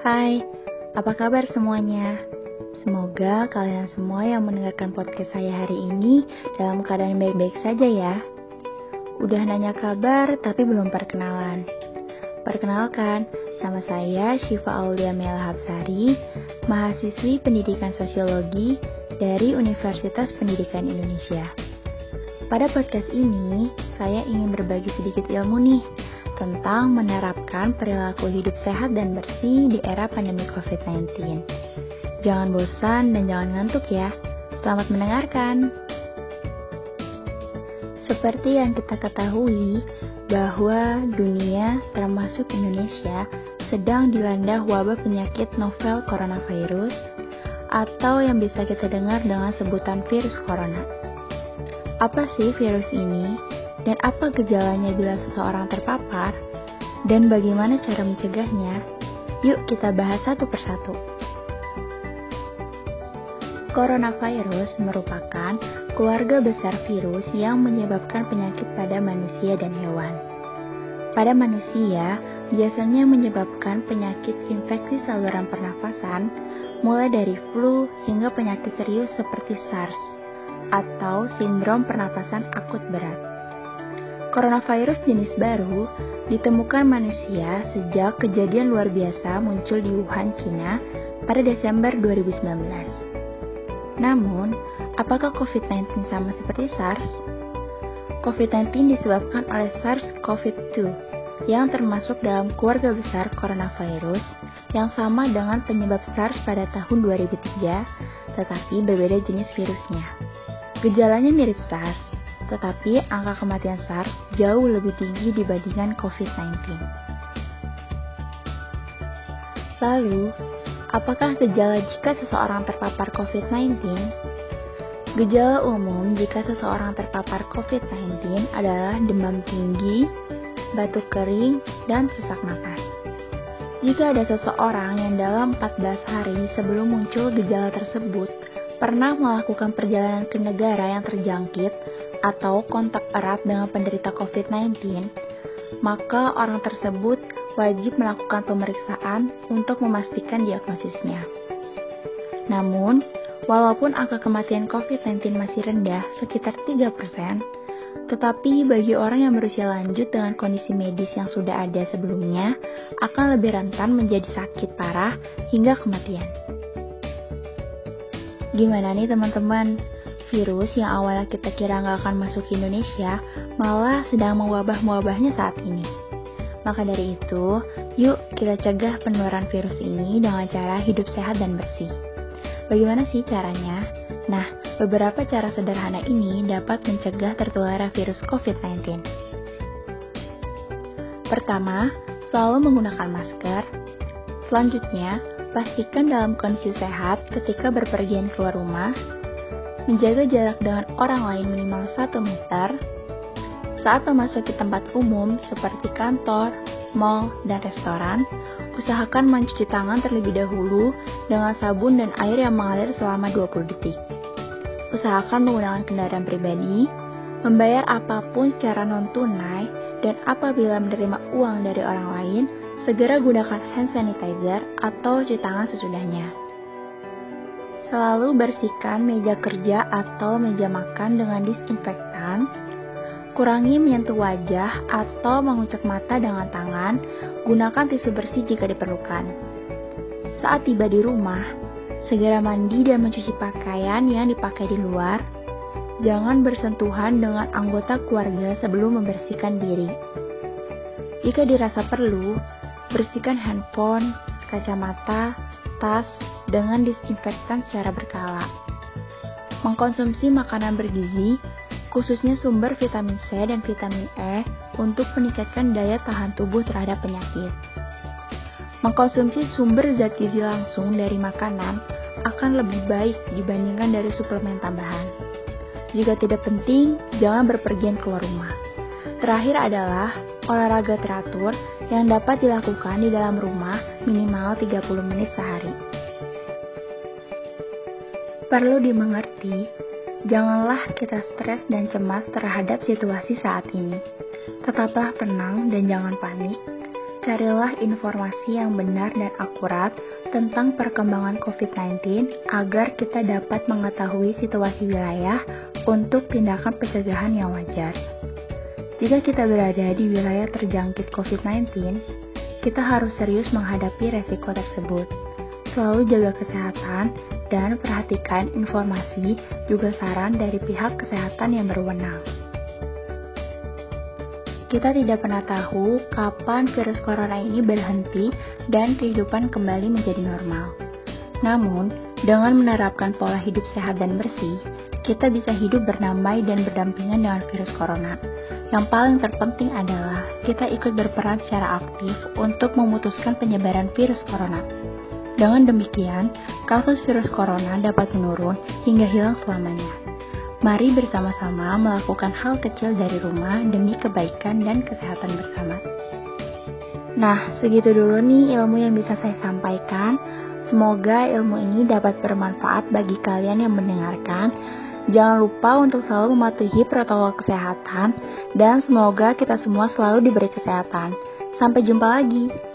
Hai, apa kabar semuanya? Semoga kalian semua yang mendengarkan podcast saya hari ini dalam keadaan baik-baik saja ya. Udah nanya kabar tapi belum perkenalan. Perkenalkan, nama saya Syifa Aulia Mela Hapsari, mahasiswi pendidikan sosiologi dari Universitas Pendidikan Indonesia. Pada podcast ini, saya ingin berbagi sedikit ilmu nih tentang menerapkan perilaku hidup sehat dan bersih di era pandemi COVID-19. Jangan bosan dan jangan ngantuk ya. Selamat mendengarkan. Seperti yang kita ketahui, bahwa dunia termasuk Indonesia sedang dilanda wabah penyakit novel coronavirus atau yang bisa kita dengar dengan sebutan virus corona. Apa sih virus ini? Dan apa gejalanya bila seseorang terpapar? Dan bagaimana cara mencegahnya? Yuk kita bahas satu persatu. Coronavirus merupakan keluarga besar virus yang menyebabkan penyakit pada manusia dan hewan. Pada manusia, biasanya menyebabkan penyakit infeksi saluran pernafasan, mulai dari flu hingga penyakit serius seperti SARS atau sindrom pernapasan akut berat. Coronavirus jenis baru ditemukan manusia sejak kejadian luar biasa muncul di Wuhan, China pada Desember 2019. Namun, apakah COVID-19 sama seperti SARS? COVID-19 disebabkan oleh SARS-CoV-2 yang termasuk dalam keluarga besar coronavirus yang sama dengan penyebab SARS pada tahun 2003, tetapi berbeda jenis virusnya. Gejalanya mirip SARS, tetapi angka kematian SARS jauh lebih tinggi dibandingkan COVID-19. Lalu, apakah gejala jika seseorang terpapar COVID-19? Gejala umum jika seseorang terpapar COVID-19 adalah demam tinggi, batuk kering, dan sesak napas. Jika ada seseorang yang dalam 14 hari sebelum muncul gejala tersebut pernah melakukan perjalanan ke negara yang terjangkit atau kontak erat dengan penderita COVID-19, maka orang tersebut wajib melakukan pemeriksaan untuk memastikan diagnosisnya. Namun, walaupun angka kematian COVID-19 masih rendah, sekitar 3%, tetapi bagi orang yang berusia lanjut dengan kondisi medis yang sudah ada sebelumnya, akan lebih rentan menjadi sakit parah hingga kematian. Gimana nih teman-teman? Virus yang awalnya kita kira nggak akan masuk ke Indonesia, malah sedang mewabah-mewabahnya saat ini. Maka dari itu, yuk kita cegah penularan virus ini dengan cara hidup sehat dan bersih. Bagaimana sih caranya? Nah, beberapa cara sederhana ini dapat mencegah tertular virus COVID-19. Pertama, selalu menggunakan masker. Selanjutnya, Pastikan dalam kondisi sehat ketika berpergian keluar rumah, menjaga jarak dengan orang lain minimal 1 meter, saat memasuki tempat umum seperti kantor, mall, dan restoran, usahakan mencuci tangan terlebih dahulu dengan sabun dan air yang mengalir selama 20 detik. Usahakan menggunakan kendaraan pribadi, membayar apa pun secara non-tunai, dan apabila menerima uang dari orang lain, segera gunakan hand sanitizer atau cuci tangan sesudahnya. Selalu bersihkan meja kerja atau meja makan dengan disinfektan. Kurangi menyentuh wajah atau mengucek mata dengan tangan. Gunakan tisu bersih jika diperlukan. Saat tiba di rumah, segera mandi dan mencuci pakaian yang dipakai di luar. Jangan bersentuhan dengan anggota keluarga sebelum membersihkan diri. Jika dirasa perlu, Bersihkan handphone, kacamata, tas dengan disinfektan secara berkala. Mengkonsumsi makanan bergizi, khususnya sumber vitamin C dan vitamin E untuk meningkatkan daya tahan tubuh terhadap penyakit. Mengkonsumsi sumber zat gizi langsung dari makanan akan lebih baik dibandingkan dari suplemen tambahan. Jika tidak penting, jangan berpergian keluar rumah. Terakhir adalah olahraga teratur yang dapat dilakukan di dalam rumah minimal 30 menit sehari. Perlu dimengerti, janganlah kita stres dan cemas terhadap situasi saat ini. Tetaplah tenang dan jangan panik. Carilah informasi yang benar dan akurat tentang perkembangan COVID-19 agar kita dapat mengetahui situasi wilayah untuk tindakan pencegahan yang wajar. Jika kita berada di wilayah terjangkit COVID-19, kita harus serius menghadapi resiko tersebut. Selalu jaga kesehatan dan perhatikan informasi juga saran dari pihak kesehatan yang berwenang. Kita tidak pernah tahu kapan virus corona ini berhenti dan kehidupan kembali menjadi normal. Namun, dengan menerapkan pola hidup sehat dan bersih, kita bisa hidup bernamai dan berdampingan dengan virus corona. Yang paling terpenting adalah kita ikut berperan secara aktif untuk memutuskan penyebaran virus corona. Dengan demikian, kasus virus corona dapat menurun hingga hilang selamanya. Mari bersama-sama melakukan hal kecil dari rumah demi kebaikan dan kesehatan bersama. Nah, segitu dulu nih ilmu yang bisa saya sampaikan. Semoga ilmu ini dapat bermanfaat bagi kalian yang mendengarkan. Jangan lupa untuk selalu mematuhi protokol kesehatan dan semoga kita semua selalu diberi kesehatan. Sampai jumpa lagi.